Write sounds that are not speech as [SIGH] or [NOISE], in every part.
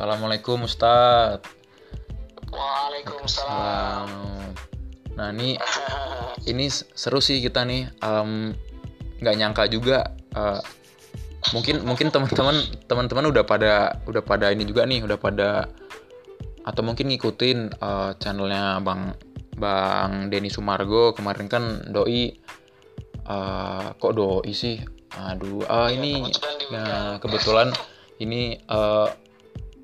Assalamualaikum Ustadz. Waalaikumsalam. Nah ini [LAUGHS] ini seru sih kita nih. Nggak nyangka juga. eh, mungkin mungkin teman-teman teman-teman udah pada udah pada ini juga nih, udah pada atau mungkin ngikutin eh, channelnya Bang Bang Denny Sumargo kemarin kan doi eh, kok doi sih? Aduh, Iya, ini. Nah, kebetulan ini eh,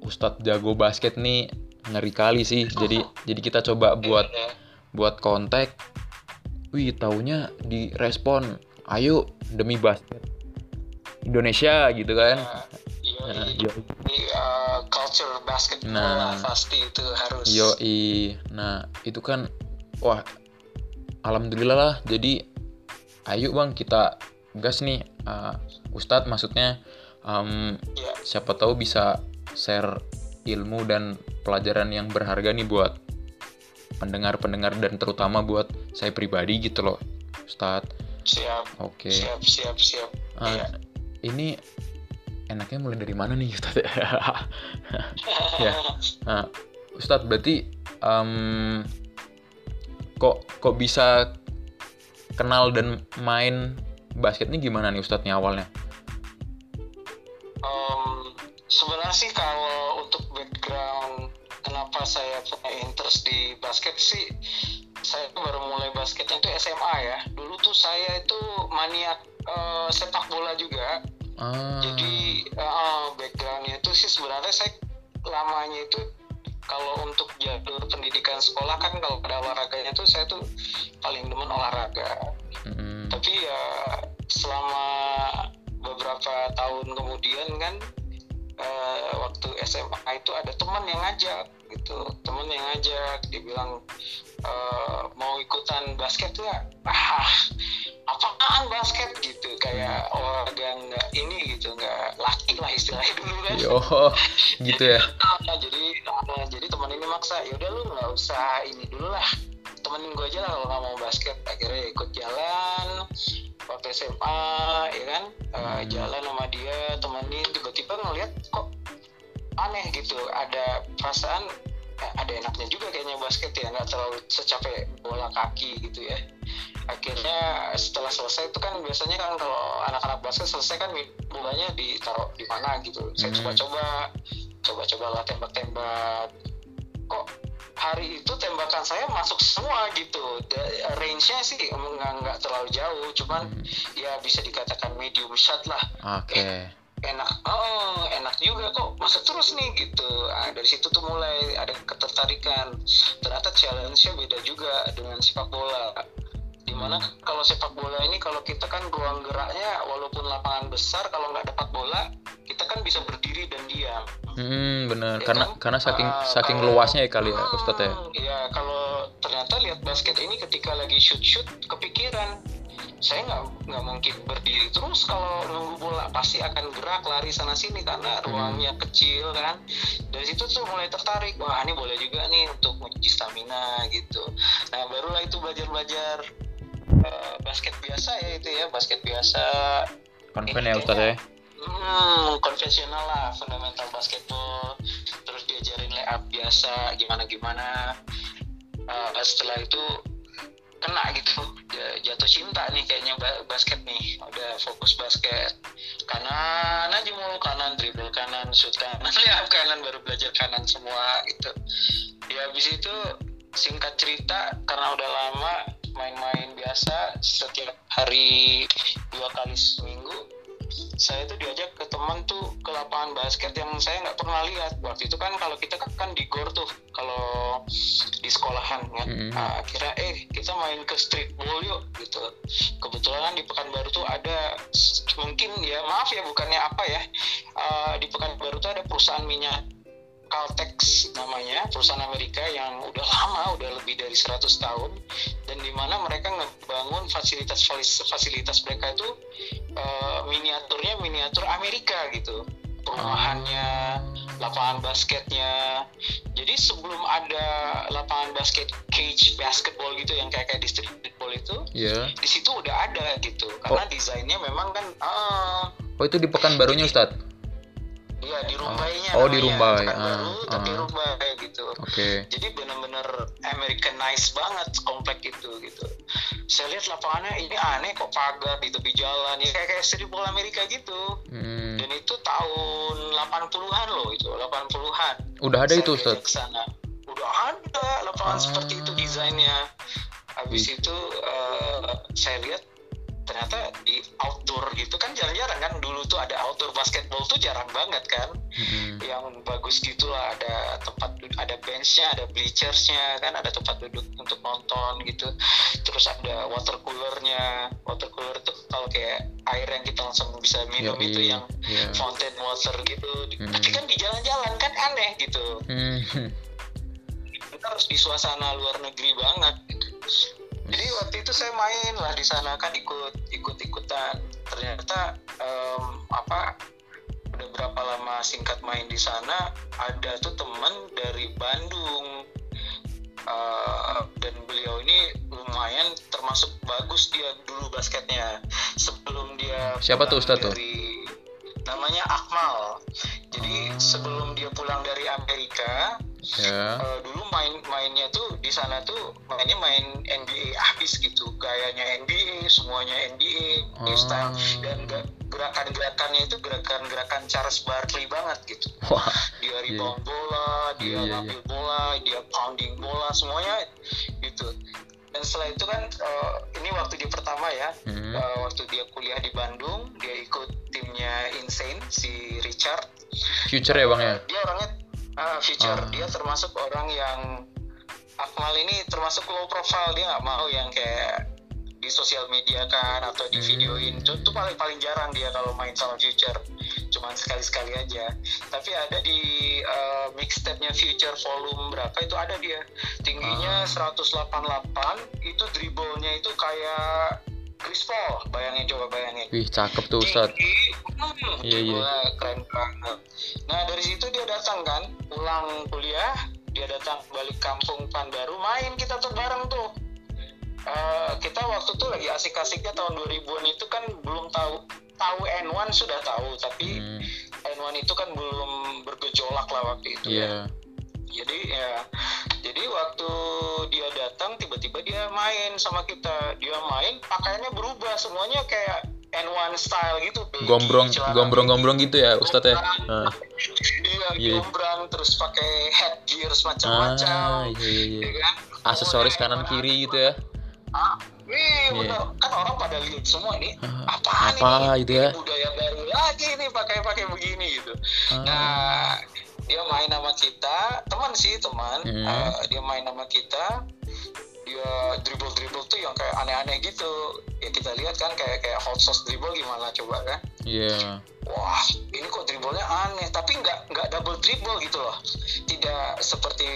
Ustadz jago basket nih ngeri kali sih. Jadi jadi kita coba buat Iya, buat kontak. Wih, taunya direspon. Ayo demi basket Indonesia gitu kan. Iya, Nah, iya. yo uh, culture basketball Nah. pasti itu harus. yoi. Nah, itu kan wah alhamdulillah lah. Jadi ayo Bang kita gas nih eh, Ustadz maksudnya em, Iya. siapa tahu bisa share ilmu dan pelajaran yang berharga nih buat pendengar-pendengar dan terutama buat saya pribadi gitu loh Ustadz Siap, oke. Siap, siap, siap. Ah, Iya. ini enaknya mulai dari mana nih Ustadz [LAUGHS] ya. [LAUGHS] Nah, Ustadz berarti em, kok kok bisa kenal dan main basket ini gimana nih Ustadz nih awalnya sih kalau untuk background kenapa saya punya interest di basket sih saya baru mulai basketnya itu SMA ya. Dulu tuh saya itu maniak eh, sepak bola juga. Ah, jadi eh, backgroundnya itu sih sebenarnya saya lamanya itu kalau untuk jalur pendidikan sekolah kan kalau ada olahraganya tuh saya tuh paling demen olahraga. Mm, tapi ya selama beberapa tahun kemudian kan eh, waktu SMA itu ada teman yang ngajak gitu. Teman yang ngajak dia bilang eh, mau ikutan basket nggak ah apaan basket? Gitu kayak olahraga nggak ini gitu nggak laki lah istilahnya dulu kan. Yo gitu ya? [LAUGHS] Nah, jadi nah, jadi teman ini maksa ya udah lu nggak usah ini dulu lah temenin gue aja lah kalau nggak mau basket. Akhirnya ikut jalan waktu SMA ya kan? Hmm. jalan sama dia temenin aneh gitu. Ada perasaan eh, ada enaknya juga kayaknya basket ya nggak terlalu secapek bola kaki gitu ya. Akhirnya setelah selesai itu kan biasanya kan kalau anak-anak basket selesai kan bolanya ditaruh di mana gitu. Saya Hmm. coba-coba coba-coba lah tembak-tembak. Kok hari itu tembakan saya masuk semua gitu. Range-nya sih nggak nggak terlalu jauh cuman Hmm, ya bisa dikatakan medium shot lah. Oke enak oh enak juga kok masuk terus nih gitu Ah, dari situ tuh mulai ada ketertarikan ternyata challenge-nya beda juga dengan sepak bola di mana kalau sepak bola ini kalau kita kan ruang geraknya walaupun lapangan besar kalau nggak dapat bola kita kan bisa berdiri dan diam Hmm, bener. Ya Karena kan? karena saking Ah, saking kalau- luasnya ya kali ya, Ustadz ya. Hmm, ya kalau ternyata lihat basket ini ketika lagi shoot shoot kepikiran saya nggak nggak mungkin berdiri terus kalau nunggu bola pasti akan gerak lari sana sini karena Hmm. ruangnya kecil kan dari situ tuh mulai tertarik wah ini boleh juga nih untuk menguji stamina gitu nah barulah itu belajar belajar basket biasa ya itu ya basket biasa Konven ya Ustadz ya. Hmm, konvensional lah, fundamental basketball. Terus diajarin layup biasa, gimana gimana. Eh, setelah itu kena gitu, Ja- jatuh cinta nih kayaknya ba- basket nih. Udah fokus basket. Kanan aja mulu kanan, dribble kanan, shoot kanan, [LAUGHS] layup kanan, baru belajar kanan semua gitu. Ya habis itu singkat cerita karena udah lama main-main biasa setiap hari dua kali seminggu saya tuh diajak ke teman tuh ke lapangan basket yang saya nggak pernah lihat. Waktu itu kan kalau kita kan- kan di gor tuh kalau di sekolahan kan. Mhm. Nah, akhirnya eh kita main ke streetball yuk gitu. Kebetulan kan di pekanbaru tuh ada mungkin ya maaf ya bukannya apa ya eh, di pekanbaru tuh ada perusahaan minyak Caltex namanya perusahaan Amerika yang udah [LAUGHS] lama udah lebih dari 100 tahun dan di mana mereka ngebangun fasilitas fasilitas mereka itu eh, miniaturnya miniatur Amerika gitu. Perumahannya lapangan basketnya. Jadi sebelum ada lapangan basket cage basketball gitu yang kayak kayak di streetball itu Iya. di situ udah ada gitu. Karena desainnya memang kan ah, Oh itu di Pekanbarunya Ustadz? Iya di Rumbainya. Oh, di namanya. Rumbai. Bukan Ah, baru, tapi ah. Rumbai gitu. Oke. Jadi bener-bener Americanized banget komplek itu gitu. Saya lihat lapangannya ini aneh kok pagar di tepi jalan ya kayak kayak ball Amerika gitu. Hmm. Dan itu tahun 80-an loh itu, 80-an. Udah ada Saya itu Ustaz. ke sana. Udah ada lapangan Ah. seperti itu desainnya. Habis Wih. itu eh, saya lihat ternyata di outdoor gitu kan jarang-jarang kan dulu tuh ada outdoor basketball tuh jarang banget kan Mm-mm. yang bagus gitulah ada tempat ada benchnya ada bleachersnya kan ada tempat duduk untuk nonton gitu terus ada water coolernya water cooler tuh kalau kayak air yang kita langsung bisa minum Yoi, itu yang iya. fountain water gitu Hmm. tapi kan di jalan-jalan kan aneh gitu Hmm. kita harus di suasana luar negeri banget gitu. Jadi waktu itu saya main lah di sana kan ikut ikut ikutan. Ternyata em, apa udah berapa lama singkat main di sana ada tuh temen dari Bandung Eh, dan beliau ini lumayan termasuk bagus dia dulu basketnya sebelum dia Siapa tuh, Ustadz tuh? Namanya Akmal jadi Ah. sebelum dia pulang dari Amerika Ya. Eh, dulu main mainnya tuh di sana tuh mainnya main NBA habis gitu gayanya NBA semuanya NBA Oh. style dan ge- gerakan-gerakannya itu gerakan-gerakan Charles Barkley banget gitu Wah. dia Iya. rebound bola dia Iya, iya, ngambil bola dia pounding bola semuanya gitu dan setelah itu kan eh, ini waktu dia pertama ya Hmm. eh, waktu dia kuliah di Bandung dia ikut timnya Insane si Richard Future ya bang ya. dia orangnya ah, future Ah. dia termasuk orang yang Akmal ini termasuk low profile dia nggak mau yang kayak di sosial media kan atau di videoin. Itu tuh paling paling jarang dia kalau main sama future. Cuman sekali sekali aja. Tapi ada di uh, mixtape-nya future volume berapa itu ada dia. Tingginya Ah. 188 itu dribblenya itu kayak Chris Paul. Bayangin coba bayangin. Wih cakep tuh Ustaz. hmm, Iya, iya. keren banget. Nah dari situ dia datang kan pulang kuliah dia datang balik kampung Pandaru main kita tuh bareng tuh Eh, kita waktu itu lagi asik-asiknya tahun 2000-an itu kan belum tahu tahu N1 sudah tahu tapi Hmm. N1 itu kan belum bergejolak lah waktu itu Iya. ya jadi ya jadi waktu dia datang tiba-tiba dia main sama kita dia main pakaiannya berubah semuanya kayak N1 style gitu Gombrong, celana gombrong-gombrong gitu ya Ustaz ya. Ah. Iya, Iya. gombrang terus pakai headgear Ah, macam-macam. iya iya iya. ya kan? Aksesoris kanan kiri gitu ya. Ah, wih, Iya. bener. Kan orang pada lihat semua ini. Ah, Apaan apa ini? gitu ya? Budaya baru lagi nih pakai-pakai begini gitu. Ah. Nah, dia main sama kita, teman sih teman. Hmm. Eh, dia main sama kita. Dia dribble dribble tuh yang kayak aneh-aneh gitu. Ya kita lihat kan kayak kayak hot sauce dribble gimana coba kan? Iya. wah ini kok dribblenya aneh tapi nggak nggak double dribble gitu loh tidak seperti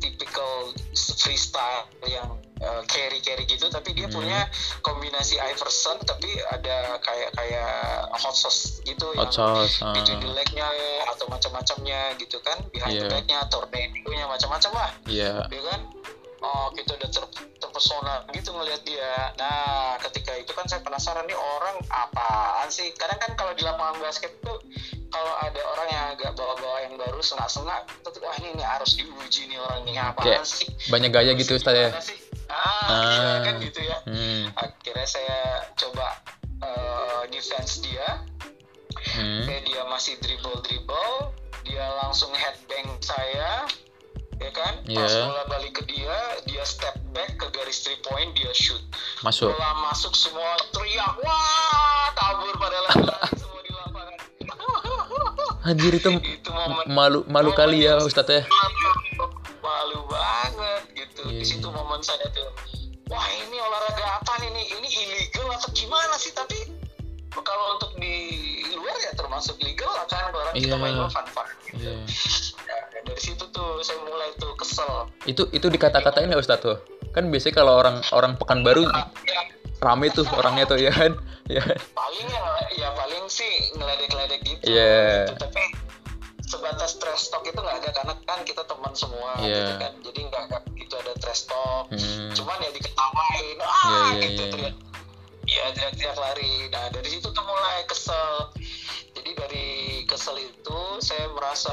typical freestyle yang uh, carry carry gitu tapi dia Hmm. punya kombinasi Iverson tapi ada kayak kayak hot sauce gitu Hot yang sauce. ah. between the leg-nya atau macam-macamnya gitu kan behind the Iya. back-nya tornado-nya macam-macam lah Iya. ya kan oh kita udah ter- terpesona gitu ngelihat dia nah ketika itu kan saya penasaran nih orang apaan sih kadang kan kalau di lapangan basket tuh kalau ada orang yang agak bawa-bawa yang baru sengak-sengak tuh wah ini, ini harus diuji nih orang ini apaan sih Banyak gaya gitu Ustaz ya. Sih? ah, iya Ah. kan gitu ya Hmm. akhirnya saya coba eh, defense dia Hmm. Kayak dia masih dribble dribble dia langsung headbang saya ya kan pas Iya. bola balik ke dia dia step back ke garis three point dia shoot Masuk. bola masuk semua teriak wah kabur pada lari [LAUGHS] semua di lapangan [LAUGHS] Anjir itu itu momen malu malu kali ya Ustaz ya. malu banget gitu Iya, di situ iya. momen saya tuh wah ini olahraga apa ini ini illegal atau gimana sih tapi kalau untuk di luar ya termasuk legal lah kan orang kita Iya. main fun fun Iya. Nah, [LAUGHS] dari situ tuh saya mulai tuh kesel Itu itu dikata-katain ya Ustaz tuh. Kan biasanya kalau orang orang Pekanbaru ya, rame tuh orangnya tuh ya kan. Ya. paling ya ya paling sih ngeledek-ledek gitu Iya. gitu. tapi sebatas trash talk itu nggak ada karena kan kita teman semua Iya. gitu kan jadi nggak gitu ada trash talk Hmm. cuman ya diketawain ah Iya, iya, gitu iya. teriak ya teriak-teriak lari nah dari situ tuh mulai kesel jadi dari kesel itu saya merasa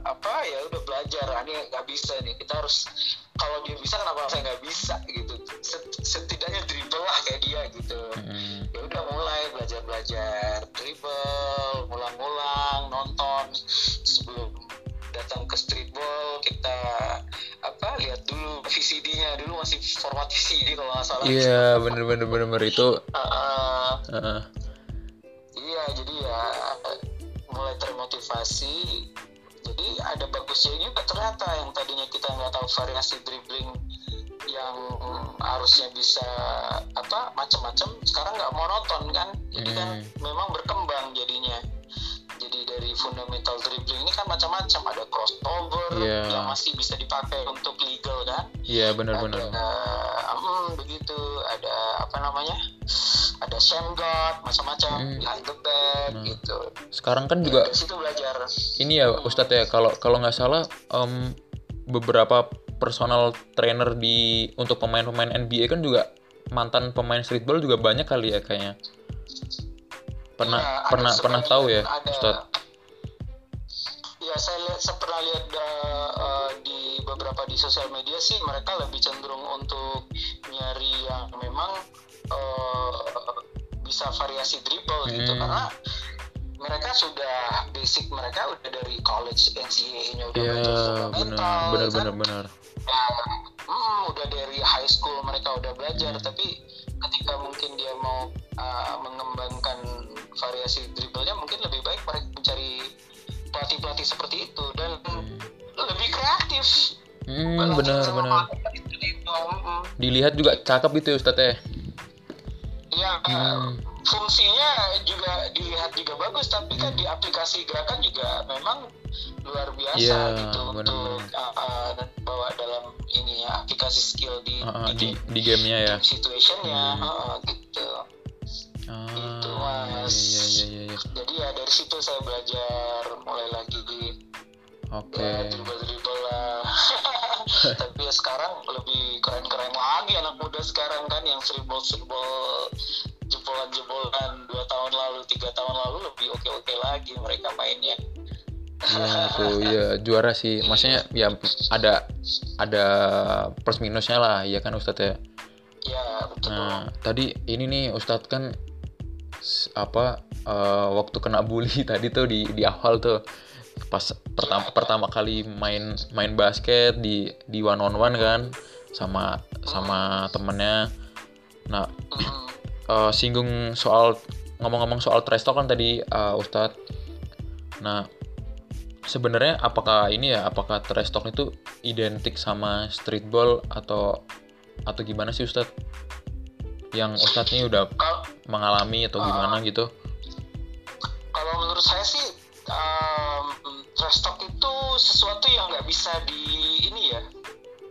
apa ya udah belajar. Ini nggak bisa nih. Kita harus kalau dia bisa kenapa saya nggak bisa gitu. Set- setidaknya dribble lah kayak dia gitu. Mm-mm. ya udah mulai belajar belajar dribble ngulang-ngulang nonton. Sebelum datang ke streetball kita apa lihat dulu VCD-nya dulu masih format VCD kalau nggak salah. Iya, bener bener bener bener itu. Uh, Heeh. iya bagusnya juga ternyata yang tadinya kita nggak tahu variasi dribbling yang harusnya bisa apa macam-macam sekarang nggak monoton kan jadi kan Hmm. memang berkembang jadinya jadi dari fundamental dribbling ini kan macam-macam ada crossover Iya. yang masih bisa dipakai untuk legal kan Iya, bener bener. ada hmm, begitu ada apa namanya ada sham guard macam-macam Hmm. behind the back Nah. gitu Sekarang kan Ya, juga dari situ belajar ini ya Ustadz ya kalau kalau nggak salah em, beberapa personal trainer di untuk pemain-pemain NBA kan juga mantan pemain streetball juga banyak kali ya kayaknya. Pernah Ya, pernah pernah tahu ya ada. Ustadz? ya saya lihat saya pernah lihat uh, uh, di beberapa di sosial media sih mereka lebih cenderung untuk nyari yang memang uh, bisa variasi dribble gitu Hmm. karena mereka sudah basic mereka udah dari college NCAA-nya udah Iya, belajar benar fundamental benar kan? benar benar. Ya, hmm, udah dari high school mereka udah belajar Hmm. tapi ketika mungkin dia mau uh, mengembangkan variasi dribblenya mungkin lebih baik mereka mencari pelatih-pelatih seperti itu dan Hmm, lebih kreatif Hmm, benar benar. Dilihat juga cakep gitu ya Ustadz ya. Ya Hmm. fungsinya juga dilihat juga bagus tapi kan di aplikasi gerakan juga memang luar biasa Iya, gitu benar, untuk uh, uh, bawa dalam ini ya aplikasi skill di, Ah, ah, di, di di gamenya ya. situationnya Hmm. uh, gitu Ah, Gitu, iya Mas. iya iya iya. iya. jadi ya dari situ saya belajar mulai lagi Oke. ya dribble dribble lah [LAUGHS] tapi ya sekarang lebih keren keren lagi anak muda sekarang kan yang seribol seribol jebolan jebolan dua tahun lalu tiga tahun lalu lebih oke oke lagi mereka mainnya Iya tuh, iya juara sih. Maksudnya ya ada ada plus minusnya lah, ya kan Ustadz ya. ya betul Nah, tadi ini nih Ustadz kan apa eh, waktu kena bully [LAUGHS] tadi tuh di di awal tuh pas pertama pertama kali main main basket di di one on one kan sama sama temennya. Nah, eh, singgung soal ngomong-ngomong soal trash talk kan tadi eh, Ustadz. Nah, sebenarnya apakah ini ya apakah trash talk itu identik sama streetball atau atau gimana sih Ustadz? Yang Ustadz ini udah mengalami atau gimana gitu? kalau menurut saya sih um, trash talk itu sesuatu yang nggak bisa di ini ya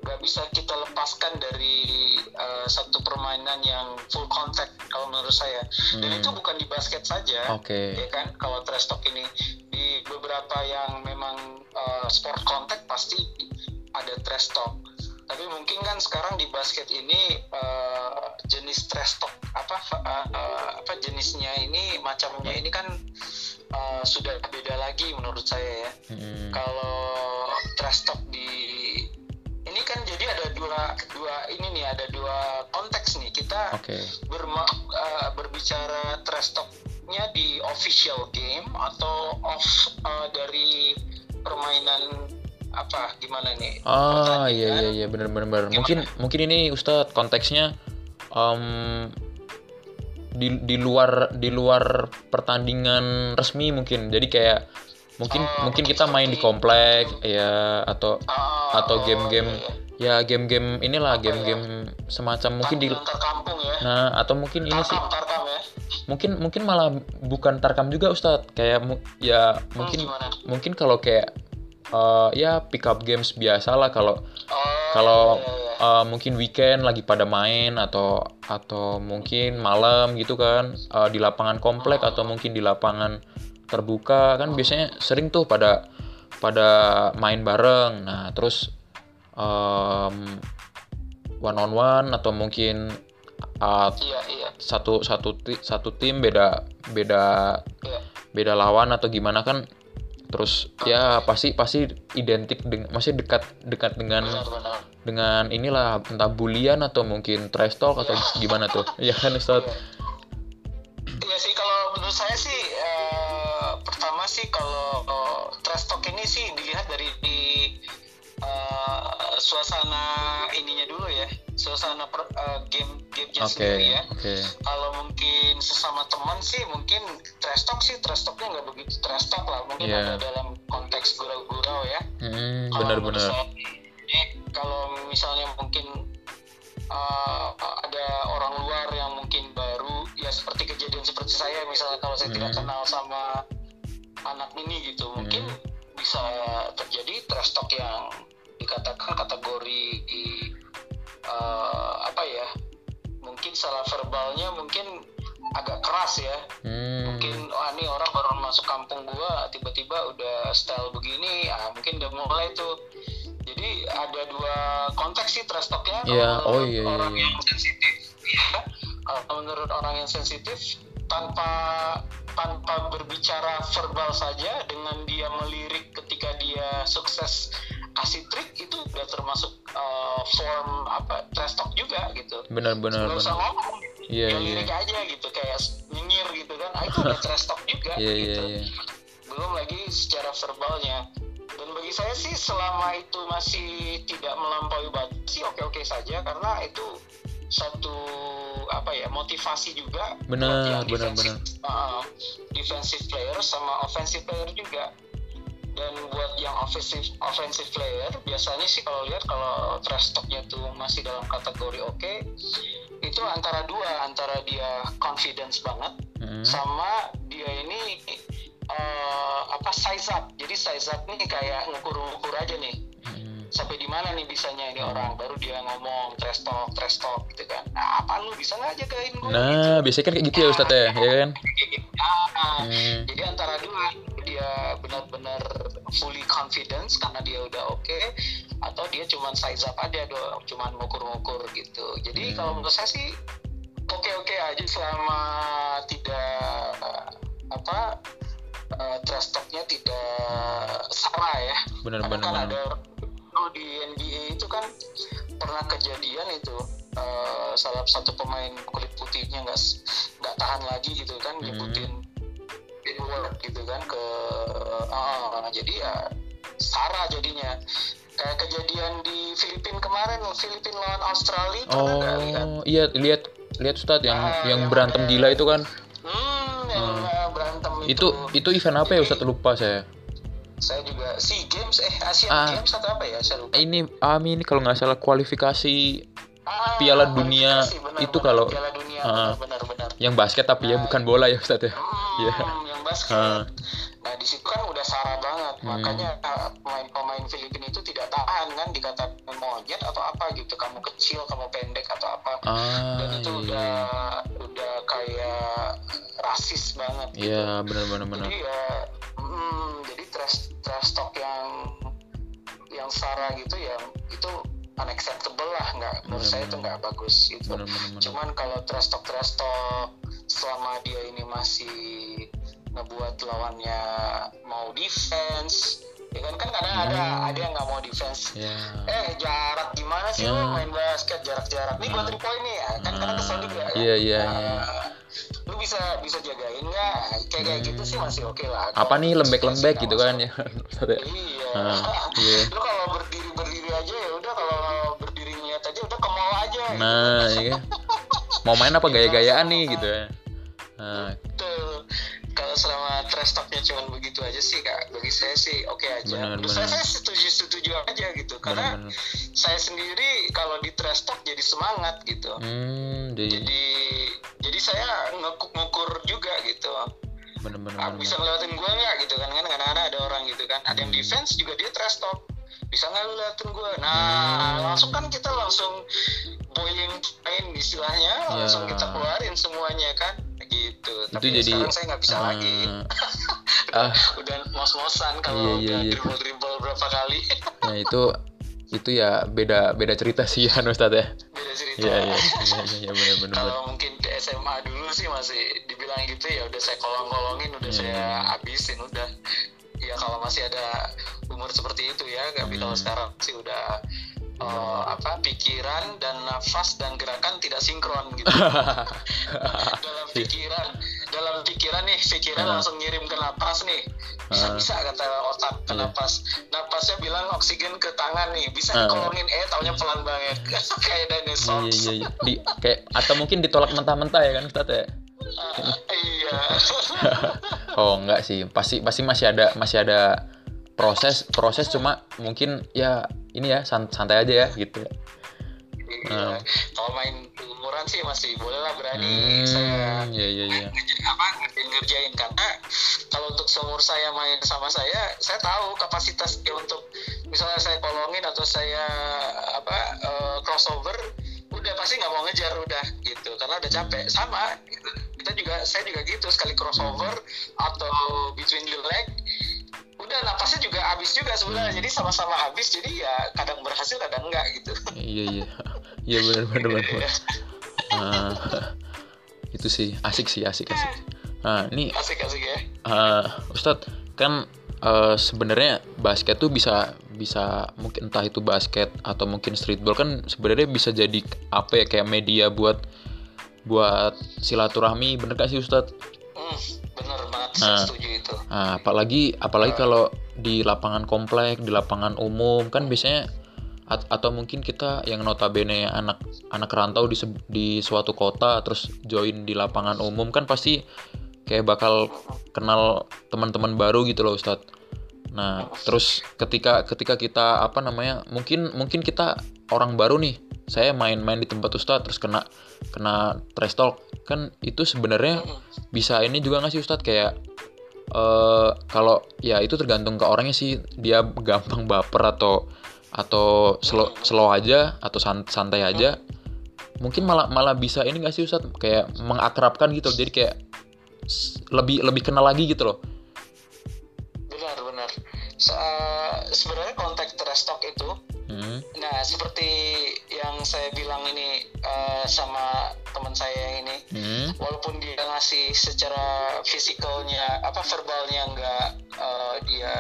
nggak bisa kita lepaskan dari uh, satu permainan yang full contact kalau menurut saya dan Hmm. itu bukan di basket saja Oke. ya kan kalau trash talk ini di beberapa yang memang uh, sport contact pasti ada trash talk tapi mungkin kan sekarang di basket ini uh, jenis trash talk apa uh, uh, apa jenisnya ini macamnya ini kan uh, sudah beda lagi menurut saya ya Hmm. kalau trash talk di ini kan jadi ada dua dua ini nih ada dua konteks nih kita Oke. berma- uh, berbicara trash talk-nya di official game atau off uh, dari permainan apa gimana nih? Ah iya Pertandingan. iya iya benar benar benar. Mungkin mungkin ini Ustadz konteksnya em, di di luar di luar pertandingan resmi mungkin. Jadi kayak mungkin Oh, mungkin kita main di komplek ya atau Ah, atau oh, game-game iya, iya. ya game-game inilah ya? game-game semacam mungkin di kampung ya. nah atau mungkin ini sih tarkam tarkam ya. mungkin mungkin malah bukan tarkam juga Ustadz kayak ya Hmm, mungkin gimana? mungkin kalau kayak eh, ya pick up games biasa lah kalau Oh, kalau eh, mungkin weekend lagi pada main atau atau mungkin malam gitu kan eh, di lapangan komplek atau mungkin di lapangan terbuka kan biasanya sering tuh pada pada main bareng nah terus em, one on one atau mungkin uh, Iya, iya. satu satu ti- satu tim beda beda Iya. beda lawan atau gimana kan terus ya pasti pasti identik dengan masih dekat dekat dengan benar-benar dengan inilah entah bulian atau mungkin trash talk atau gimana tuh. Ya kan Ustaz? Iya sih kalau menurut saya sih eh, pertama sih kalau eh, trash talk ini sih dilihat dari di, eh, suasana ininya dulu ya suasana per, eh, game gamenya oke sendiri ya. oke. Kalau mungkin sesama teman sih mungkin trash talk sih. Trash talknya nggak begitu trash talk lah. Mungkin Iya. ada dalam konteks gurau-gurau ya. Hmm, Kalau benar menurut benar. saya, ini kalau misalnya mungkin uh, ada orang luar yang mungkin baru ya seperti kejadian seperti saya misalnya kalau saya tidak Hmm. kenal sama anak ini gitu mungkin bisa terjadi trash talk yang dikatakan kategori uh, apa ya mungkin salah verbalnya mungkin agak keras ya. Hmm, mungkin wah ini orang baru masuk kampung gua tiba-tiba udah style begini ah mungkin udah mulai tuh. Jadi ada dua konteks sih trash talknya kalau Iya, oh menurut iya, iya, orang iya. yang sensitif ya kalau menurut orang yang sensitif tanpa tanpa berbicara verbal saja dengan dia melirik ketika dia sukses kasih trik itu udah termasuk uh, form apa trash talk juga gitu. Benar benar. nggak usah benar ngomong ya iya. lirik aja gitu kayak nyengir gitu kan. Ah, itu udah [LAUGHS] trash talk juga iya iya gitu. iya. Belum lagi secara verbalnya. Dan bagi saya sih selama itu masih tidak melampaui batas sih oke oke saja karena itu satu apa ya motivasi juga Benar, benar, defensive, uh, defensive player sama offensive player juga dan buat yang offensive offensive player biasanya sih kalau lihat kalau trash talknya tuh masih dalam kategori oke itu antara dua antara dia confidence banget Hmm, sama dia ini eh, apa size up. Jadi size up nih kayak ngukur-ngukur aja nih. Hmm. sampai di mana nih bisanya ini orang baru dia ngomong trash talk trash talk gitu kan. Nah apa lu? Bisa nggak jagain gue nah biasanya kan kayak gitu ya Ustaz ya? Ya kan? Ah, Hmm. jadi antara dua dia benar-benar fully confidence karena dia udah oke atau dia cuma size up aja doang cuma ngukur-ngukur gitu jadi Hmm. kalau menurut saya sih oke-oke aja selama tidak apa eh, trash talknya tidak salah ya benar karena benar kan ada kalau di NBA itu kan pernah kejadian itu eh, salah satu pemain kulit putihnya nggak nggak tahan lagi gitu kan Hmm. Word gitu kan ke ah, jadi ya Sarah jadinya. Kayak kejadian di Filipina kemarin Filipina lawan Australia pernah nggak lihat oh iya lihat lihat Ustaz yang Ah, yang yang berantem gila itu kan. Hmm, yang Hmm. berantem itu. Itu event apa ya Ustaz? Lupa saya. saya juga SEA Games eh Asian Ah. Games atau apa ya saya lupa. Ini Ami ini kalau nggak salah kualifikasi Ah, Piala Dunia kualifikasi, benar, itu benar, kalau- Piala Dunia Ah. benar-benar yang basket tapi ya Nah, bukan bola ya Ustaz ya? Hmm, Iya. Basket. Ah. Nah di situ kan udah sarah banget, Hmm. makanya uh, pemain-pemain Filipina itu tidak tahan kan dikatakan monyet atau apa gitu, kamu kecil, kamu pendek atau apa, ah dan itu iya udah udah kayak rasis banget. gitu. iya benar benar benar Jadi ya, mm, jadi trash trash talk yang yang sarah gitu ya itu unacceptable lah, nggak menurut saya itu nggak bagus gitu. benar Cuman kalau trash talk trash talk selama dia ini masih ngebuat lawannya mau defense, ya kan kan kadang ada Hmm. ada yang nggak mau defense. ya Eh jarak gimana sih Ya. lu main basket jarak-jarak? Nih gua Ah. three point nih ya, kan kadang kesel juga kan. Iya, iya, Nah, iya. Lu bisa bisa jagain nggak? Kayak kayak gitu sih masih oke lah. apa nih lembek-lembek gitu kan ya [LAUGHS] ya Iya. Ah, iya. Lu kalau berdiri berdiri aja ya udah kalau berdiri niat aja udah ke mall aja. gitu. nah iya kan mau main apa [LAUGHS] gaya-gayaan nih gitu ya nah Betul. Trash talknya cuma begitu aja sih kak, bagi saya sih oke aja. Benar, Menurut benar. saya, saya setuju setuju aja gitu, karena benar-benar saya sendiri kalau di trash talk jadi semangat gitu. hmm jadi Jadi jadi saya ngukur juga gitu. benar-benar Ah, bisa ngelewatin gua nggak gitu kan kan kadang-kadang ada orang gitu kan. Ada yang Hmm. defense juga dia trash talk. Bisa nggak lu lewatin gua? Nah Hmm. langsung kan kita langsung boiling point istilahnya, langsung Ya. kita keluarin semuanya kan gitu. Tapi itu jadi sekarang saya nggak bisa ah, lagi. [LAUGHS] ah [LAUGHS] udah mos-mosan kalau Iya, iya, udah iya. dribble dribble berapa kali nah itu itu ya beda beda cerita sih [LAUGHS] ya Ustaz ya beda cerita iya iya iya iya iya, benar-benar kalau mungkin di SMA dulu sih masih dibilang gitu ya udah saya kolong-kolongin udah Iya, saya iya. habisin udah ya kalau masih ada umur seperti itu ya tapi kalau Hmm. sekarang sih udah eh, apa pikiran dan nafas dan gerakan tidak sinkron gitu. [LAUGHS] Dalam pikiran dalam pikiran nih pikiran Ah. langsung ngirim ke napas nih. Bisa Ah. bisa kata otak ke Iya. napas. Napasnya bilang oksigen ke tangan nih bisa Ah. dikolongin. Eh taunya pelan banget. Kayak iya dinosaurus iya. Iya [LAUGHS] di kayak atau mungkin ditolak mentah-mentah ya kan Ustaz ya? Ah, iya. [LAUGHS] Oh enggak sih. Pasti pasti masih ada masih ada proses. Proses cuma mungkin ya ini ya san- santai aja ya gitu ya Iya. Ah. kalau main umuran sih masih boleh lah berani saya hmm iya iya iya ngerja- apa ngerjain ngerjain karena kalau untuk seumur saya main sama saya saya tahu kapasitas dia untuk misalnya saya kolongin atau saya apa eh, crossover udah pasti nggak mau ngejar udah gitu karena udah capek sama gitu. kita juga saya juga gitu sekali crossover atau between the leg udah napasnya juga habis juga sebenarnya. Jadi sama-sama habis jadi ya kadang berhasil kadang enggak gitu. Iya iya. Iya benar benar benar. [LAUGHS] Ah, itu sih asik sih asik asik. Nah ini asik-asik ya. Eh Ustadz kan eh, sebenarnya basket tuh bisa bisa mungkin entah itu basket atau mungkin streetball kan sebenarnya bisa jadi apa ya kayak media buat buat silaturahmi bener gak sih Ustadz? hmm, bener banget saya Nah. setuju itu Nah, apalagi apalagi kalau di lapangan komplek, di lapangan umum kan biasanya at- atau mungkin kita yang notabene anak anak rantau di di suatu kota terus join di lapangan umum kan pasti kayak bakal kenal teman-teman baru gitu loh Ustadz. Nah, terus ketika ketika kita apa namanya? Mungkin mungkin kita orang baru nih. Saya main-main di tempat Ustadz terus kena kena trash talk. Kan itu sebenarnya bisa ini juga nggak sih Ustadz? Kayak eh kalau ya itu tergantung ke orangnya sih. Dia gampang baper atau atau slow slow aja atau san- santai aja. Mungkin malah malah bisa ini nggak sih Ustadz? Kayak mengakrabkan gitu. Jadi kayak lebih lebih kenal lagi gitu loh. Benar benar. Se- sebenarnya konteks trash talk itu hmm. nah seperti yang saya bilang ini eh, sama teman saya yang ini Hmm. walaupun dia ngasih secara fisikalnya apa verbalnya nggak eh, dia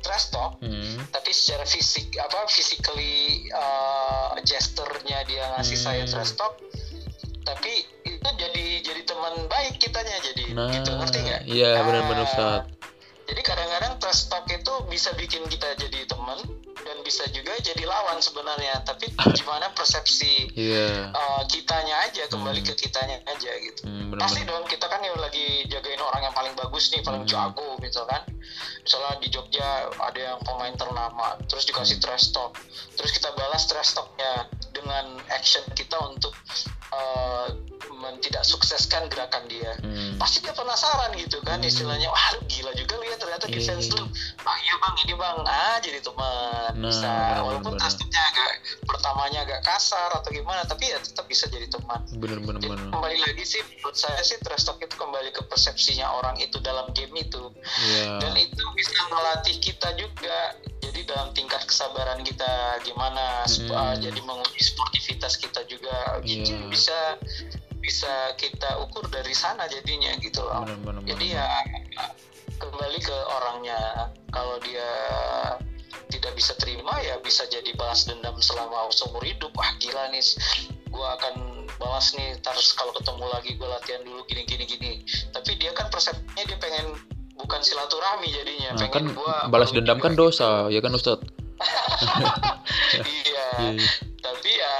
trash talk Hmm. tapi secara fisik apa physically uh, gesturnya dia ngasih Hmm. saya trash talk tapi itu jadi jadi teman baik kitanya jadi nah gitu ngerti nggak iya benar-benar Ustadz jadi kadang-kadang trash talk itu bisa bikin kita jadi teman dan bisa juga jadi lawan sebenarnya. Tapi [LAUGHS] gimana persepsi iya. uh, kitanya aja kembali Hmm. ke kitanya aja gitu. Hmm, pasti benar-benar dong kita kan yang lagi jagain orang yang paling bagus nih paling Hmm. jago gitu kan. Misalnya di Jogja ada yang pemain ternama terus dikasih trash talk. Terus kita balas trash talknya dengan action kita untuk uh, tidak sukseskan gerakan dia. Hmm. pasti dia penasaran gitu kan Hmm. istilahnya wah lu gila juga lu ya ternyata Iya, defense iya, lu. Ah iya bang ini bang. Ah jadi teman. Nah, bisa walaupun talknya agak pertamanya agak kasar atau gimana tapi ya tetap bisa jadi teman. Bener-bener jadi bener. kembali lagi sih menurut saya sih trash talk itu kembali ke persepsinya orang itu dalam game itu. Iya. Dan itu bisa melatih kita juga. Jadi dalam tingkat kesabaran kita gimana Hmm. uh, jadi menguji sportivitas kita juga. Iya. bisa bisa kita ukur dari sana jadinya gitu loh. Bener-bener jadi ya kembali ke orangnya. Kalau dia tidak bisa terima ya bisa jadi balas dendam selama seumur hidup. Wah gila nih. Gue akan balas nih terus kalau ketemu lagi gue latihan dulu gini gini gini. Tapi dia kan persepsinya dia pengen bukan silaturahmi jadinya. Nah kan pengen gua balas dendam kan dosa ya kan Ustadz? [LAUGHS] Iya. Iya, iya. tapi ya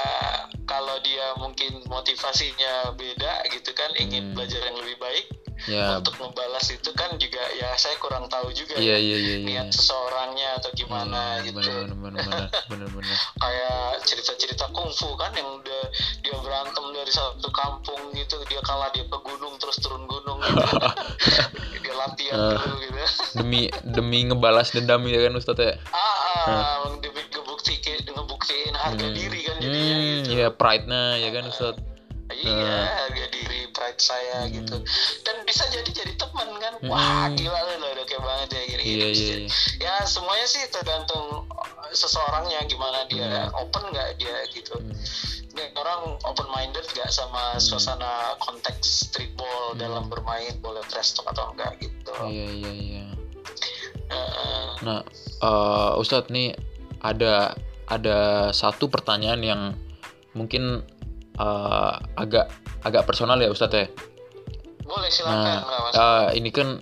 kalau dia mungkin motivasinya beda gitu kan ingin Hmm. belajar yang lebih baik ya. untuk membalas itu kan juga ya saya kurang tahu juga iya ya iya iya iya. niat seseorangnya atau gimana Iya, gitu. bener bener bener bener [LAUGHS] bener kayak cerita-cerita kungfu kan yang udah dia berantem dari satu kampung gitu dia kalah dia ke gunung terus turun gunung gitu. [LAUGHS] Dia latihan Ah. dulu gitu. Demi demi ngebalas dendam ya kan Ustadz ya? Ah, ah demi ngebuktiin ngebuktiin harga Hmm. diri hmm, gitu ya pride-nya ya kan Ustadz iya harga diri pride saya Hmm. gitu dan bisa jadi jadi teman kan wah Hmm. gila lu udah kayak banget ya gini iya iya iya ya semuanya sih tergantung uh, seseorangnya gimana dia Hmm. open nggak dia gitu Hmm. Nih, orang open minded nggak sama suasana konteks streetball Hmm. dalam bermain boleh trash talk atau enggak gitu iya iya iya Heeh. Nah, eh, Ustadz nih ada ada satu pertanyaan yang mungkin eh, agak agak personal ya Ustadz ya. boleh silakan Nah, eh, ini kan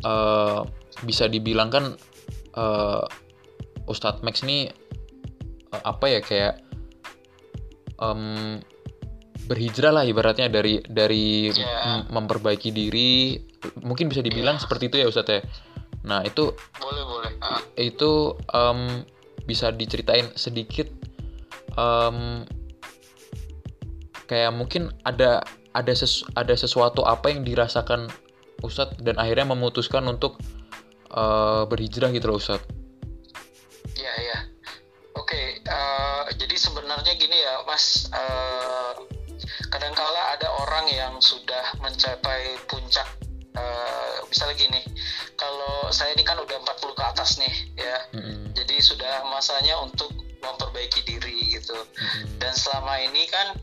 eh, bisa dibilang kan eh, Ustadz Max nih eh, apa ya kayak em, berhijrah lah ibaratnya dari dari Ya. mem- memperbaiki diri mungkin bisa dibilang Ya. seperti itu ya Ustadz ya. Nah itu boleh boleh Ah, itu em, bisa diceritain sedikit em, kayak mungkin ada ada ses- ada sesuatu apa yang dirasakan Ustadz dan akhirnya memutuskan untuk eh, berhijrah gitu loh Ustadz. ya ya oke eh, jadi sebenarnya gini ya Mas eh, kadangkala ada orang yang sudah mencapai puncak eh, misalnya gini kalau saya ini kan udah 40 ke atas nih ya. Mm-mm, jadi sudah masanya untuk memperbaiki diri gitu. Mm-mm, dan selama ini kan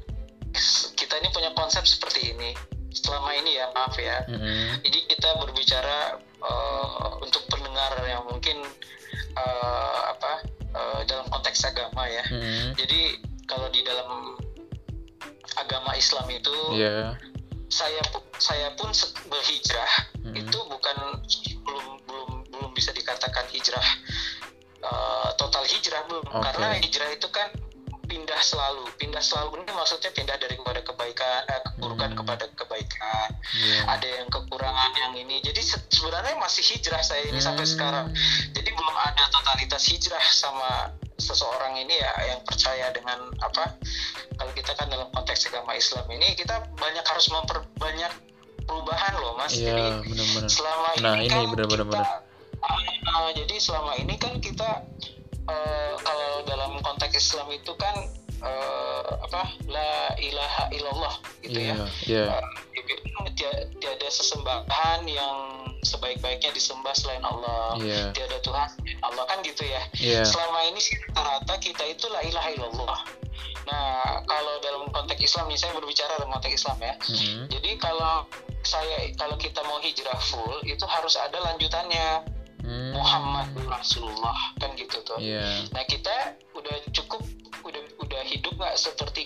kita ini punya konsep seperti ini. Selama ini ya maaf ya. Mm-mm, jadi kita berbicara eh, untuk pendengar yang mungkin eh, apa eh, dalam konteks agama ya. Mm-mm. jadi kalau di dalam agama Islam itu Iya. Saya saya pun berhijrah Mm-mm. itu bukan belum belum belum bisa dikatakan hijrah eh, total hijrah belum Oke. karena hijrah itu kan pindah selalu pindah selalu ini maksudnya pindah dari kepada kebaikan eh, keburukan Hmm. kepada kebaikan Iya. ada yang kekurangan yang ini jadi se- sebenarnya masih hijrah saya ini sampai Hmm. sekarang jadi belum ada totalitas hijrah sama seseorang ini ya yang percaya dengan apa kalau kita kan dalam konteks agama Islam ini kita banyak harus memperbanyak perubahan loh mas Iya, jadi benar-benar. selama Nah, ini, ini kan benar-benar kita Ah, jadi selama ini kan kita eh, kalau dalam konteks Islam itu kan eh, apa la ilaha illallah gitu Iya, ya iya. dibilang tia- tiada sesembahan yang sebaik-baiknya disembah selain Allah Iya. tiada Tuhan Allah kan gitu ya Iya. selama ini sih rata-rata kita itu la ilaha illallah nah kalau dalam konteks Islam nih saya berbicara dalam konteks Islam ya Mm-mm. jadi kalau saya kalau kita mau hijrah full itu harus ada lanjutannya Hmm. Muhammad Rasulullah kan gitu tuh Iya. Nah kita udah cukup udah udah hidup nggak seperti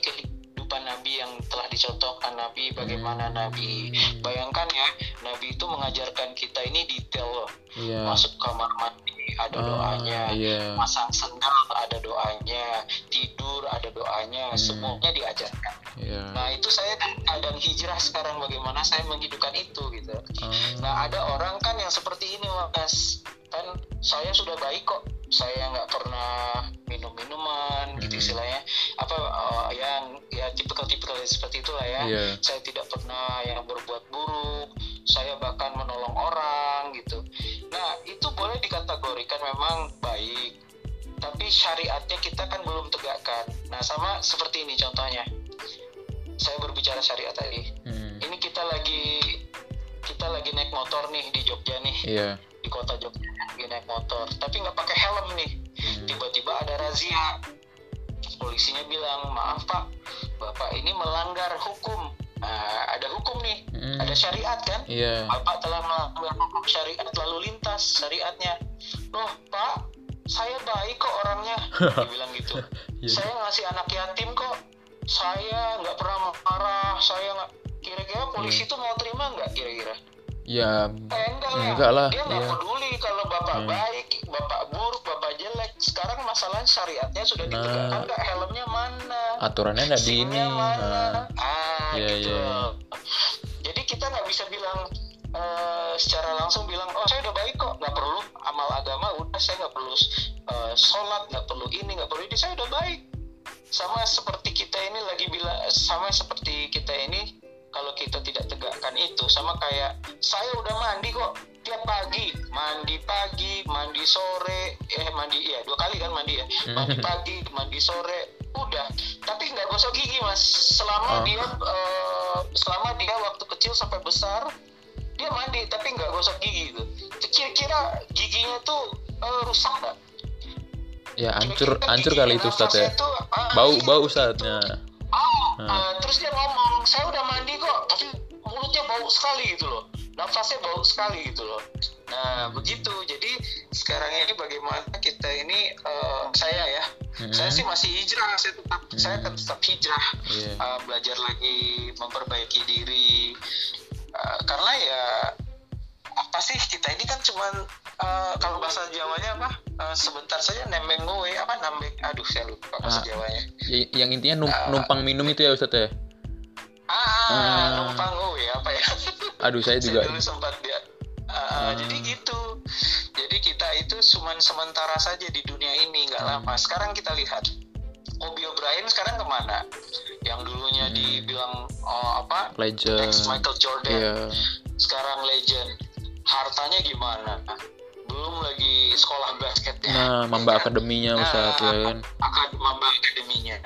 kehidupan Nabi yang telah dicontohkan Nabi bagaimana Nabi Hmm. bayangkan ya Nabi itu mengajarkan kita ini detail loh Iya. masuk kamar mandi ada Ah, doanya Iya. masang sendal ada doanya tidur ada doanya Hmm. semuanya diajarkan Iya. nah itu saya keadaan hijrah sekarang bagaimana saya menghidupkan itu gitu Ah. Nah ada orang kan yang seperti ini mas kan saya sudah baik kok saya nggak pernah ya Iya. saya tidak pernah yang berbuat buruk saya bahkan menolong orang gitu nah itu boleh dikategorikan memang baik tapi syariatnya kita kan belum tegakkan nah sama seperti ini contohnya saya berbicara syariat tadi Hmm. ini kita lagi kita lagi naik motor nih di Jogja nih Iya. di kota Jogja lagi naik motor tapi nggak pakai helm nih Hmm. tiba-tiba ada razia polisinya bilang maaf pak bapak ini melanggar hukum. Nah, ada hukum nih Hmm. ada syariat kan? Iya. bapak telah melanggar hukum syariat lalu lintas syariatnya. Loh pak saya baik kok orangnya. [LAUGHS] Dibilang gitu. Iya. saya ngasih anak yatim kok. Saya nggak pernah marah saya nggak kira-kira polisi itu mau terima nggak kira-kira Ya. eh enggak, Enggak lah, dia nggak iya. peduli kalau bapak Hmm. baik bapak buruk bapak jelek sekarang masalah syariatnya sudah Nah. ditegakkan nggak helmnya mana Aturannya nggak di ini. Mana Nah. ah Iya, gitu iya. jadi kita nggak bisa bilang eh, secara langsung bilang oh saya udah baik kok nggak perlu amal agama udah saya nggak perlu eh, sholat nggak perlu ini nggak perlu ini saya udah baik sama seperti kita ini lagi bilang sama seperti kita ini kalau kita tidak tegakkan itu sama kayak saya udah mandi kok tiap pagi mandi pagi mandi sore eh mandi ya dua kali kan mandi ya mandi pagi mandi sore udah tapi nggak gosok gigi mas Oh. selama dia eh, selama dia waktu kecil sampai besar dia mandi tapi nggak gosok gigi gitu kira-kira giginya tuh eh, rusak nggak Ya hancur hancur kali itu Ustaz ya. ah, Bau iya, bau gitu. Ustaznya. Oh, Hmm. eh, terus dia ngomong, saya udah mandi kok, tapi mulutnya bau sekali gitu loh. nafasnya bau sekali gitu loh nah begitu jadi sekarang ini bagaimana kita ini uh, saya ya Hmm. saya sih masih hijrah saya tetap saya akan tetap hijrah Iya. uh, belajar lagi memperbaiki diri Uh, karena ya apa sih? Kita ini kan cuman uh, kalau bahasa Jawanya apa? Uh, sebentar saja nembeng gowe apa nambeng? Aduh saya lupa bahasa Ah. Jawanya. yang intinya num- Ah. numpang minum itu ya Ustadz ya? Ah, Ah. numpang gowe apa ya? Aduh saya saya juga dulu sempat dia uh, Ah. jadi gitu. Jadi kita itu cuman sementara saja di dunia ini nggak Hmm. lama. Sekarang kita lihat Kobe O'Brien sekarang ke mana? Yang dulunya Hmm. dibilang oh, apa? Legend. Ex Michael Jordan. Iya. Sekarang legend hartanya gimana? Belum lagi sekolah basketnya. Nah mamba akademinya Nah, Ustadz ya kan? akad mamba akademinya.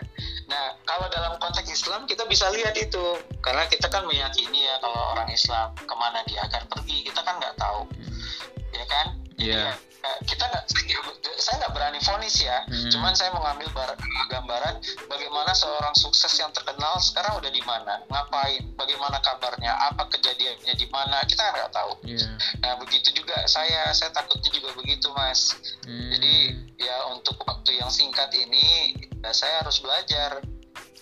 Nah kalau dalam konteks Islam kita bisa lihat itu. Karena kita kan meyakini ya kalau orang Islam ke mana dia akan pergi kita kan nggak tahu. Ya kan? Jadi Eh, kita nggak saya nggak berani vonis ya Hmm. cuman saya mengambil bar- gambaran bagaimana seorang sukses yang terkenal sekarang udah di mana ngapain bagaimana kabarnya apa kejadiannya di mana kita kan nggak tahu iya nah begitu juga saya saya takutnya juga begitu mas Hmm. jadi ya untuk waktu yang singkat ini ya saya harus belajar.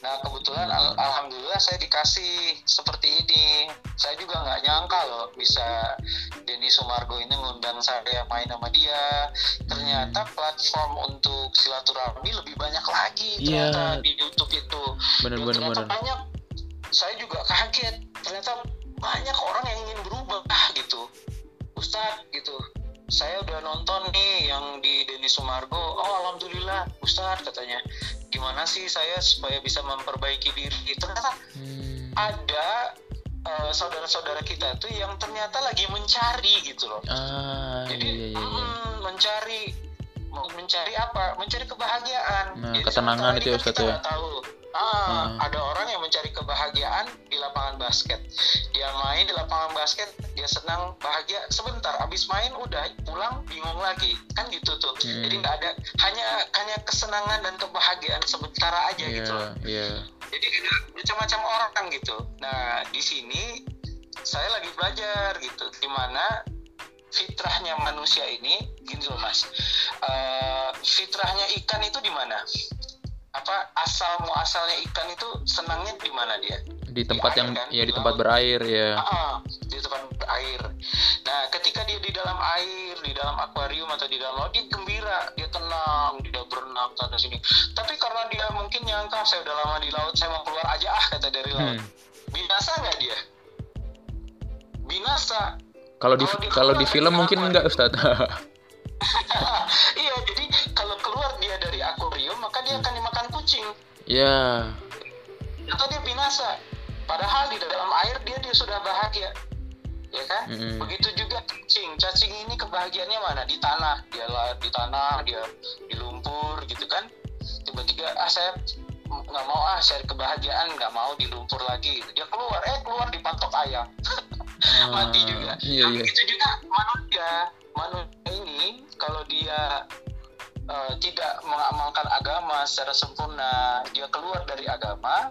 Nah kebetulan al- alhamdulillah saya dikasih seperti ini. Saya juga nggak nyangka loh bisa Denny Sumargo ini ngundang saya main sama dia. Ternyata platform untuk silaturahmi lebih banyak lagi Iya. ternyata di YouTube itu. bener Dan bener ternyata bener banyak. Saya juga kaget. Ternyata banyak orang yang ingin berubah gitu. Ustadz gitu saya udah nonton nih yang di Denny Sumargo. Oh alhamdulillah Ustadz katanya. Gimana sih saya supaya bisa memperbaiki diri? Ternyata Hmm. ada eh, saudara-saudara kita tuh yang ternyata lagi mencari gitu loh. Ah jadi iya iya iya. mm, mencari mencari apa? Mencari kebahagiaan. Nah, Jadi ketenangan itu ya, ini kan Ustadz, ya? tahu ah, Hmm. ada orang yang mencari kebahagiaan di lapangan basket. Dia main di lapangan basket dia senang bahagia. Sebentar abis main udah pulang bingung lagi. Kan gitu tuh. Hmm. jadi nggak ada hanya hanya kesenangan dan kebahagiaan sementara aja iya gitu loh. iya. Jadi ada macam-macam orang gitu. Nah di sini saya lagi belajar gitu gimana fitrahnya manusia ini. Gini loh mas. Eh, fitrahnya ikan itu di mana apa asal muasalnya ikan itu senangnya di mana dia di tempat air yang kan? ya di Di tempat berair ya Ah, di tempat air. Nah, ketika dia di dalam air, di dalam akuarium atau di dalam laut, dia gembira, dia tenang, dia berenang sana sini. Tapi karena dia mungkin nyangka saya udah lama di laut, saya mau keluar aja ah kata dari laut. Hmm. Binasa nggak dia? Binasa. kalau di Kalau di di film dari mungkin apa? enggak Ustadz [LAUGHS] [LAUGHS] iya, jadi kalau keluar dia dari akuarium, maka dia akan dimakan kucing. ya Atau dia binasa. Padahal di dalam air dia dia sudah bahagia. Ya kan? Mm-mm. Begitu juga cacing. Cacing ini kebahagiaannya mana? Di tanah. Dia lah di tanah, dia di lumpur gitu kan. Tiba-tiba ah saya nggak mau ah saya kebahagiaan nggak mau di lumpur lagi. Dia keluar, eh keluar dipatok ayam. [LAUGHS] Mati Ah, juga. iya Nah, iya begitu juga manusia. Manusia ini kalau dia eh, tidak mengamalkan agama secara sempurna, dia keluar dari agama,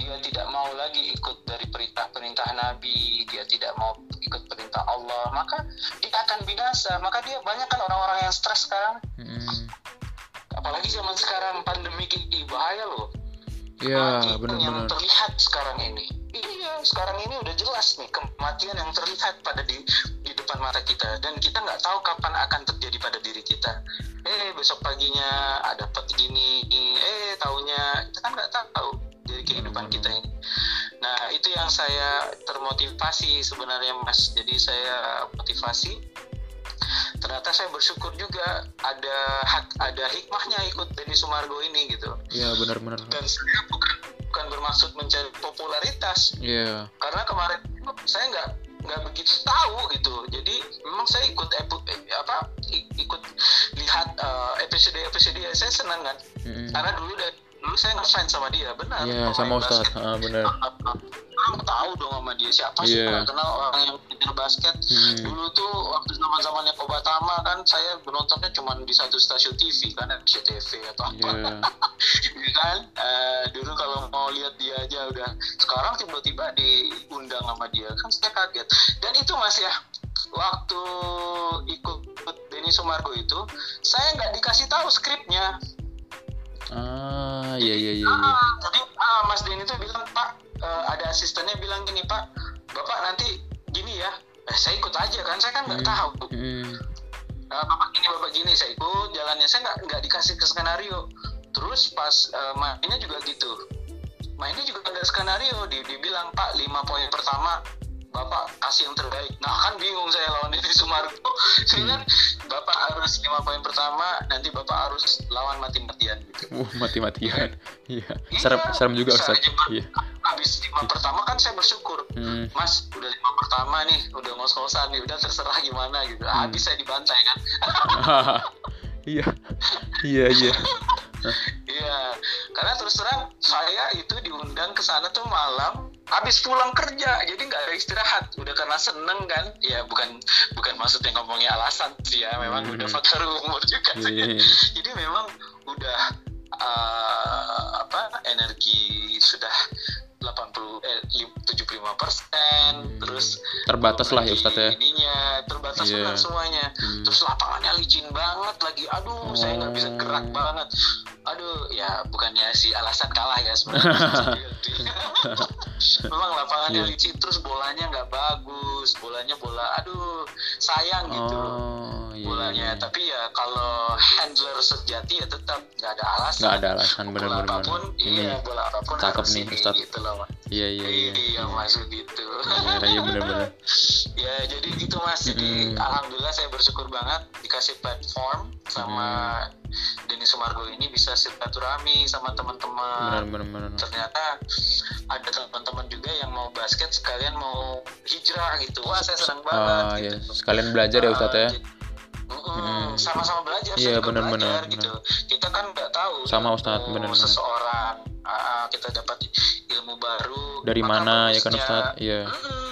dia tidak mau lagi ikut dari perintah-perintah Nabi, dia tidak mau ikut perintah Allah, maka dia akan binasa. Maka dia banyak kan orang-orang yang stres sekarang, Mm-mm. apalagi zaman sekarang pandemi ini bahaya loh. Ya Kematian bener yang bener terlihat sekarang ini. Iya, sekarang ini udah jelas nih kematian yang terlihat pada di di depan mata kita dan kita nggak tahu kapan akan terjadi pada diri kita. Eh besok paginya ada dapat gini, eh taunya kita kan nggak tahu dari kehidupan kita ini. Nah itu yang saya termotivasi sebenarnya mas. Jadi saya motivasi. Ternyata saya bersyukur juga ada hak, ada hikmahnya ikut Denny Sumargo ini gitu. Ya bener bener dan saya bukan bukan bermaksud mencari popularitas. Ya karena kemarin saya nggak nggak begitu tahu gitu. Jadi memang saya ikut eh, apa ikut lihat episode episode saya senang kan. Mm-mm. karena dulu dari dulu saya ngefans sama dia benar. Ya pemain sama. Ustadz. ah, bener Orang tahu dong sama dia siapa sih Iya. nggak kenal orang yang pintar basket Hmm. dulu tuh waktu zaman zamannya Kobatama kan saya menontonnya cuma di satu stasiun TV kan CTV atau apa Iya. [LAUGHS] ya kan Eh, dulu kalau mau lihat dia aja udah sekarang tiba-tiba diundang sama dia kan saya kaget dan itu mas ya waktu ikut Denny Sumargo itu saya nggak dikasih tahu skripnya Ah, iya iya iya. iya. Ah, jadi ah, Mas Denny tuh bilang Pak eh, ada asistennya bilang gini Pak Bapak nanti gini ya. Eh, saya ikut aja kan saya kan nggak Hmm. tahu. Hmm. Eh, bapak gini bapak gini saya ikut jalannya. Saya nggak nggak dikasih ke skenario. Terus pas eh, mainnya juga gitu. Mainnya juga nggak skenario dibilang pak lima poin pertama bapak kasih yang terbaik nah kan bingung saya lawan ini Sumargo [LAUGHS] saya kan bapak harus lima poin pertama nanti bapak harus lawan mati-matian gitu Wah, mati-matian. Iya. Iya, Serem serem juga Ustaz. Iya. habis lima pertama kan saya bersyukur Hmm. Mas udah lima pertama nih udah ngos-ngosan nih udah terserah gimana gitu Hmm. habis saya dibantai kan [LAUGHS] Iya. Iya iya. [LAUGHS] Iya, karena terus terang saya itu diundang ke sana tuh malam habis pulang kerja, jadi nggak ada istirahat. Udah karena seneng kan, ya bukan bukan maksudnya ngomongnya alasan sih ya, memang Hmm. udah faktor umur juga. sih. Iya, iya. Jadi memang udah eh, apa energi sudah 80 eh 75 persen, Hmm. terus Terbatas lah ya Ustaz ya. ininya terbatas Iya. benar semuanya Hmm. terus lapangannya licin banget lagi aduh saya nggak bisa gerak Oh. banget aduh ya bukannya si alasan kalah ya sebenarnya [LAUGHS] [LAUGHS] memang lapangannya Iya. licin terus bolanya nggak bagus bolanya bola aduh sayang gitu Oh, iya. bolanya iya. tapi ya kalau handler sejati ya tetap nggak ada alasan Nggak ada alasan benar-benar. apa pun Ini iya bola apa pun cakep nih, Ustadz. gitu loh Mas. Iya iya iya. iya maksud gitu Iya iya benar-benar. [LAUGHS] ya jadi gitu mas jadi Mm. alhamdulillah saya bersyukur banget dikasih platform sama Denny Sumargo ini bisa silaturahmi sama Benar teman-teman benar benar. ternyata ada teman-teman juga yang mau basket sekalian mau hijrah gitu wah saya senang banget Ah, ya. gitu Sekalian belajar ya ya. Ah, jadi- Mm-mm, Mm. sama-sama belajar Iya, benar-benar, gitu kita kan nggak tahu Sama, ilmu Ustadz, benar-benar. seseorang Ah, kita dapat ilmu baru Dari mana ya kan Ustaz? Iya. Mm-mm.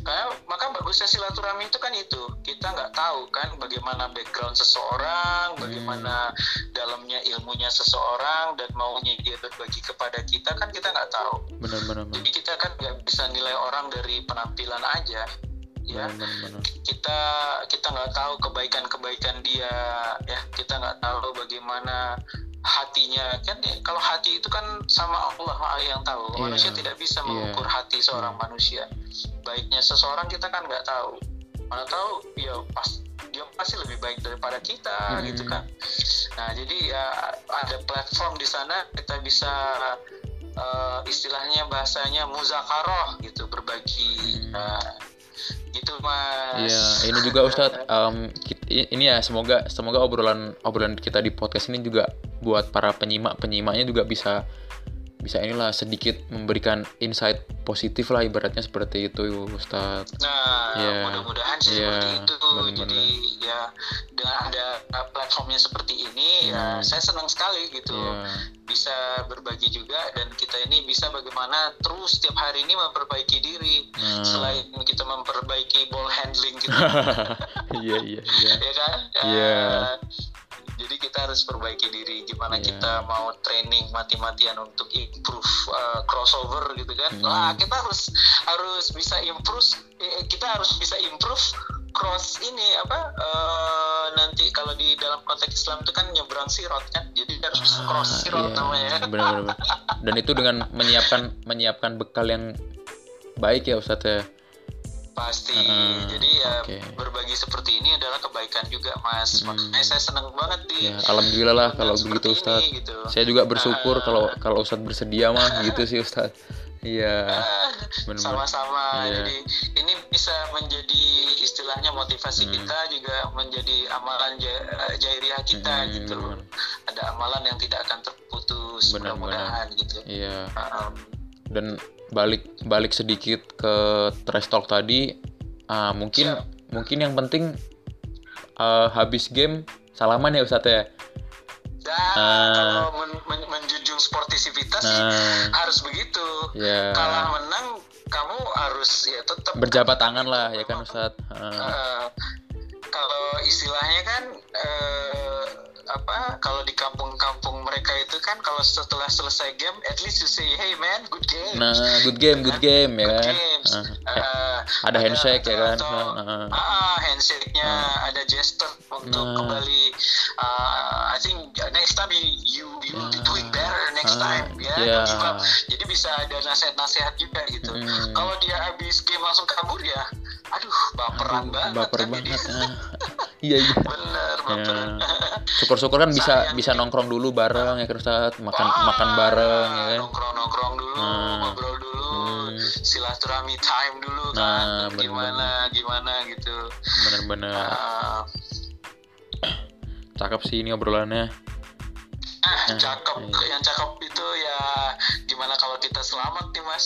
Kayak maka bagusnya silaturahmi itu kan itu kita nggak tahu kan bagaimana background seseorang, Hmm. bagaimana dalamnya ilmunya seseorang dan maunya dia berbagi kepada kita kan kita nggak tahu. Benar benar benar. Jadi kita kan nggak bisa nilai orang dari penampilan aja, ya. Benar benar. Kita kita nggak tahu kebaikan-kebaikan dia, ya. Kita nggak tahu bagaimana hatinya kan ya, kalau hati itu kan sama Allah yang tahu Iya. manusia tidak bisa Iya. mengukur hati seorang manusia baiknya seseorang kita kan nggak tahu mana tahu ya pas dia pasti lebih baik daripada kita Mm-mm. gitu kan nah jadi ya ada platform di sana kita bisa eh, istilahnya bahasanya muzakaroh gitu berbagi Hmm. Nah, gitu mas. Iya, ini juga Ustadz, kit- i- ini ya semoga semoga obrolan obrolan kita di podcast ini juga buat para penyimak penyimaknya juga bisa bisa inilah sedikit memberikan insight positif lah ibaratnya seperti itu Ustadz. Nah, Iya. mudah-mudahan sih Iya, seperti itu. benar-benar. Jadi ya dengan ada platformnya seperti ini, ya Hmm. saya senang sekali gitu Iya, bisa berbagi juga dan kita ini bisa bagaimana terus setiap hari ini memperbaiki diri. nah, Selain kita memperbaiki ball handling [LAUGHS] gitu, iya iya iya. [LAUGHS] ya kan? Iya. Uh, jadi kita harus perbaiki diri. Gimana Iya. kita mau training mati-matian untuk improve uh, crossover gitu kan? Hmm. Wah kita harus harus bisa improve. eh, kita harus bisa improve cross ini apa? eh, nanti kalau di dalam konteks Islam itu kan nyebrang sirot kan? Jadi harus bisa cross Ah, sirot iya, namanya. benar-benar. Dan itu dengan menyiapkan menyiapkan bekal yang baik ya Ustadz ya. Pasti. Ah, Jadi ya oke. berbagi seperti ini adalah kebaikan juga mas. Hmm. Makanya saya senang banget di Ya, alhamdulillah lah kalau begitu ini, gitu. Saya juga bersyukur Ah. kalau kalau Ustadz bersedia mah [LAUGHS] gitu sih Ustadz. Iya, [LAUGHS] Ah, benar-benar. sama-sama Iya. jadi ini bisa menjadi istilahnya motivasi Hmm. kita juga menjadi amalan ja- jairiah kita Hmm, gitu ada amalan yang tidak akan terputus mudah-mudahan gitu Iya. Um, Dan balik balik sedikit ke trash talk tadi, ah, mungkin Siap. mungkin yang penting ah, habis game salaman ya Ustadz ya. dan Ah. kalau men- men- menjunjung sportivitas sih Nah, harus begitu ya. kalah menang kamu harus ya tetap berjabat tangan lah ya kan Ustadz Heeh. Eh, kalau istilahnya kan eh, apa kalau di kampung-kampung itu kan kalau setelah selesai game at least you say hey man good game nah good game good game ya good kan games. Eh, ada handshake ya kan atau- Heeh. ah handshake-nya ada gesture untuk Nah. kembali uh, I think next time you you, be doing better next Ah, time ya give up. jadi bisa ada nasihat-nasihat juga gitu Hmm. kalau dia habis game langsung kabur ya aduh baperan Aduh, banget baper kan banget jadi. [LAUGHS] iya iya. Bener baperan syukur-syukur kan bisa Sayang. bisa nongkrong dulu bareng ya kan Ustadz makan Ah, makan bareng ya kan? nongkrong nongkrong dulu Nah. ngobrol dulu Hmm. silaturahmi time dulu Nah, kan bener-bener. gimana gimana gitu. Bener-bener. Ah, cakep sih ini obrolannya ah cakep iya. yang cakep itu ya gimana kalau kita selamat nih mas?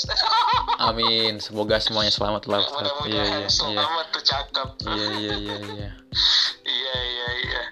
Amin. Semoga semuanya selamat lah iya, iya, iya, selamat tuh cakep. Iya iya iya iya. [LAUGHS] Iya iya iya.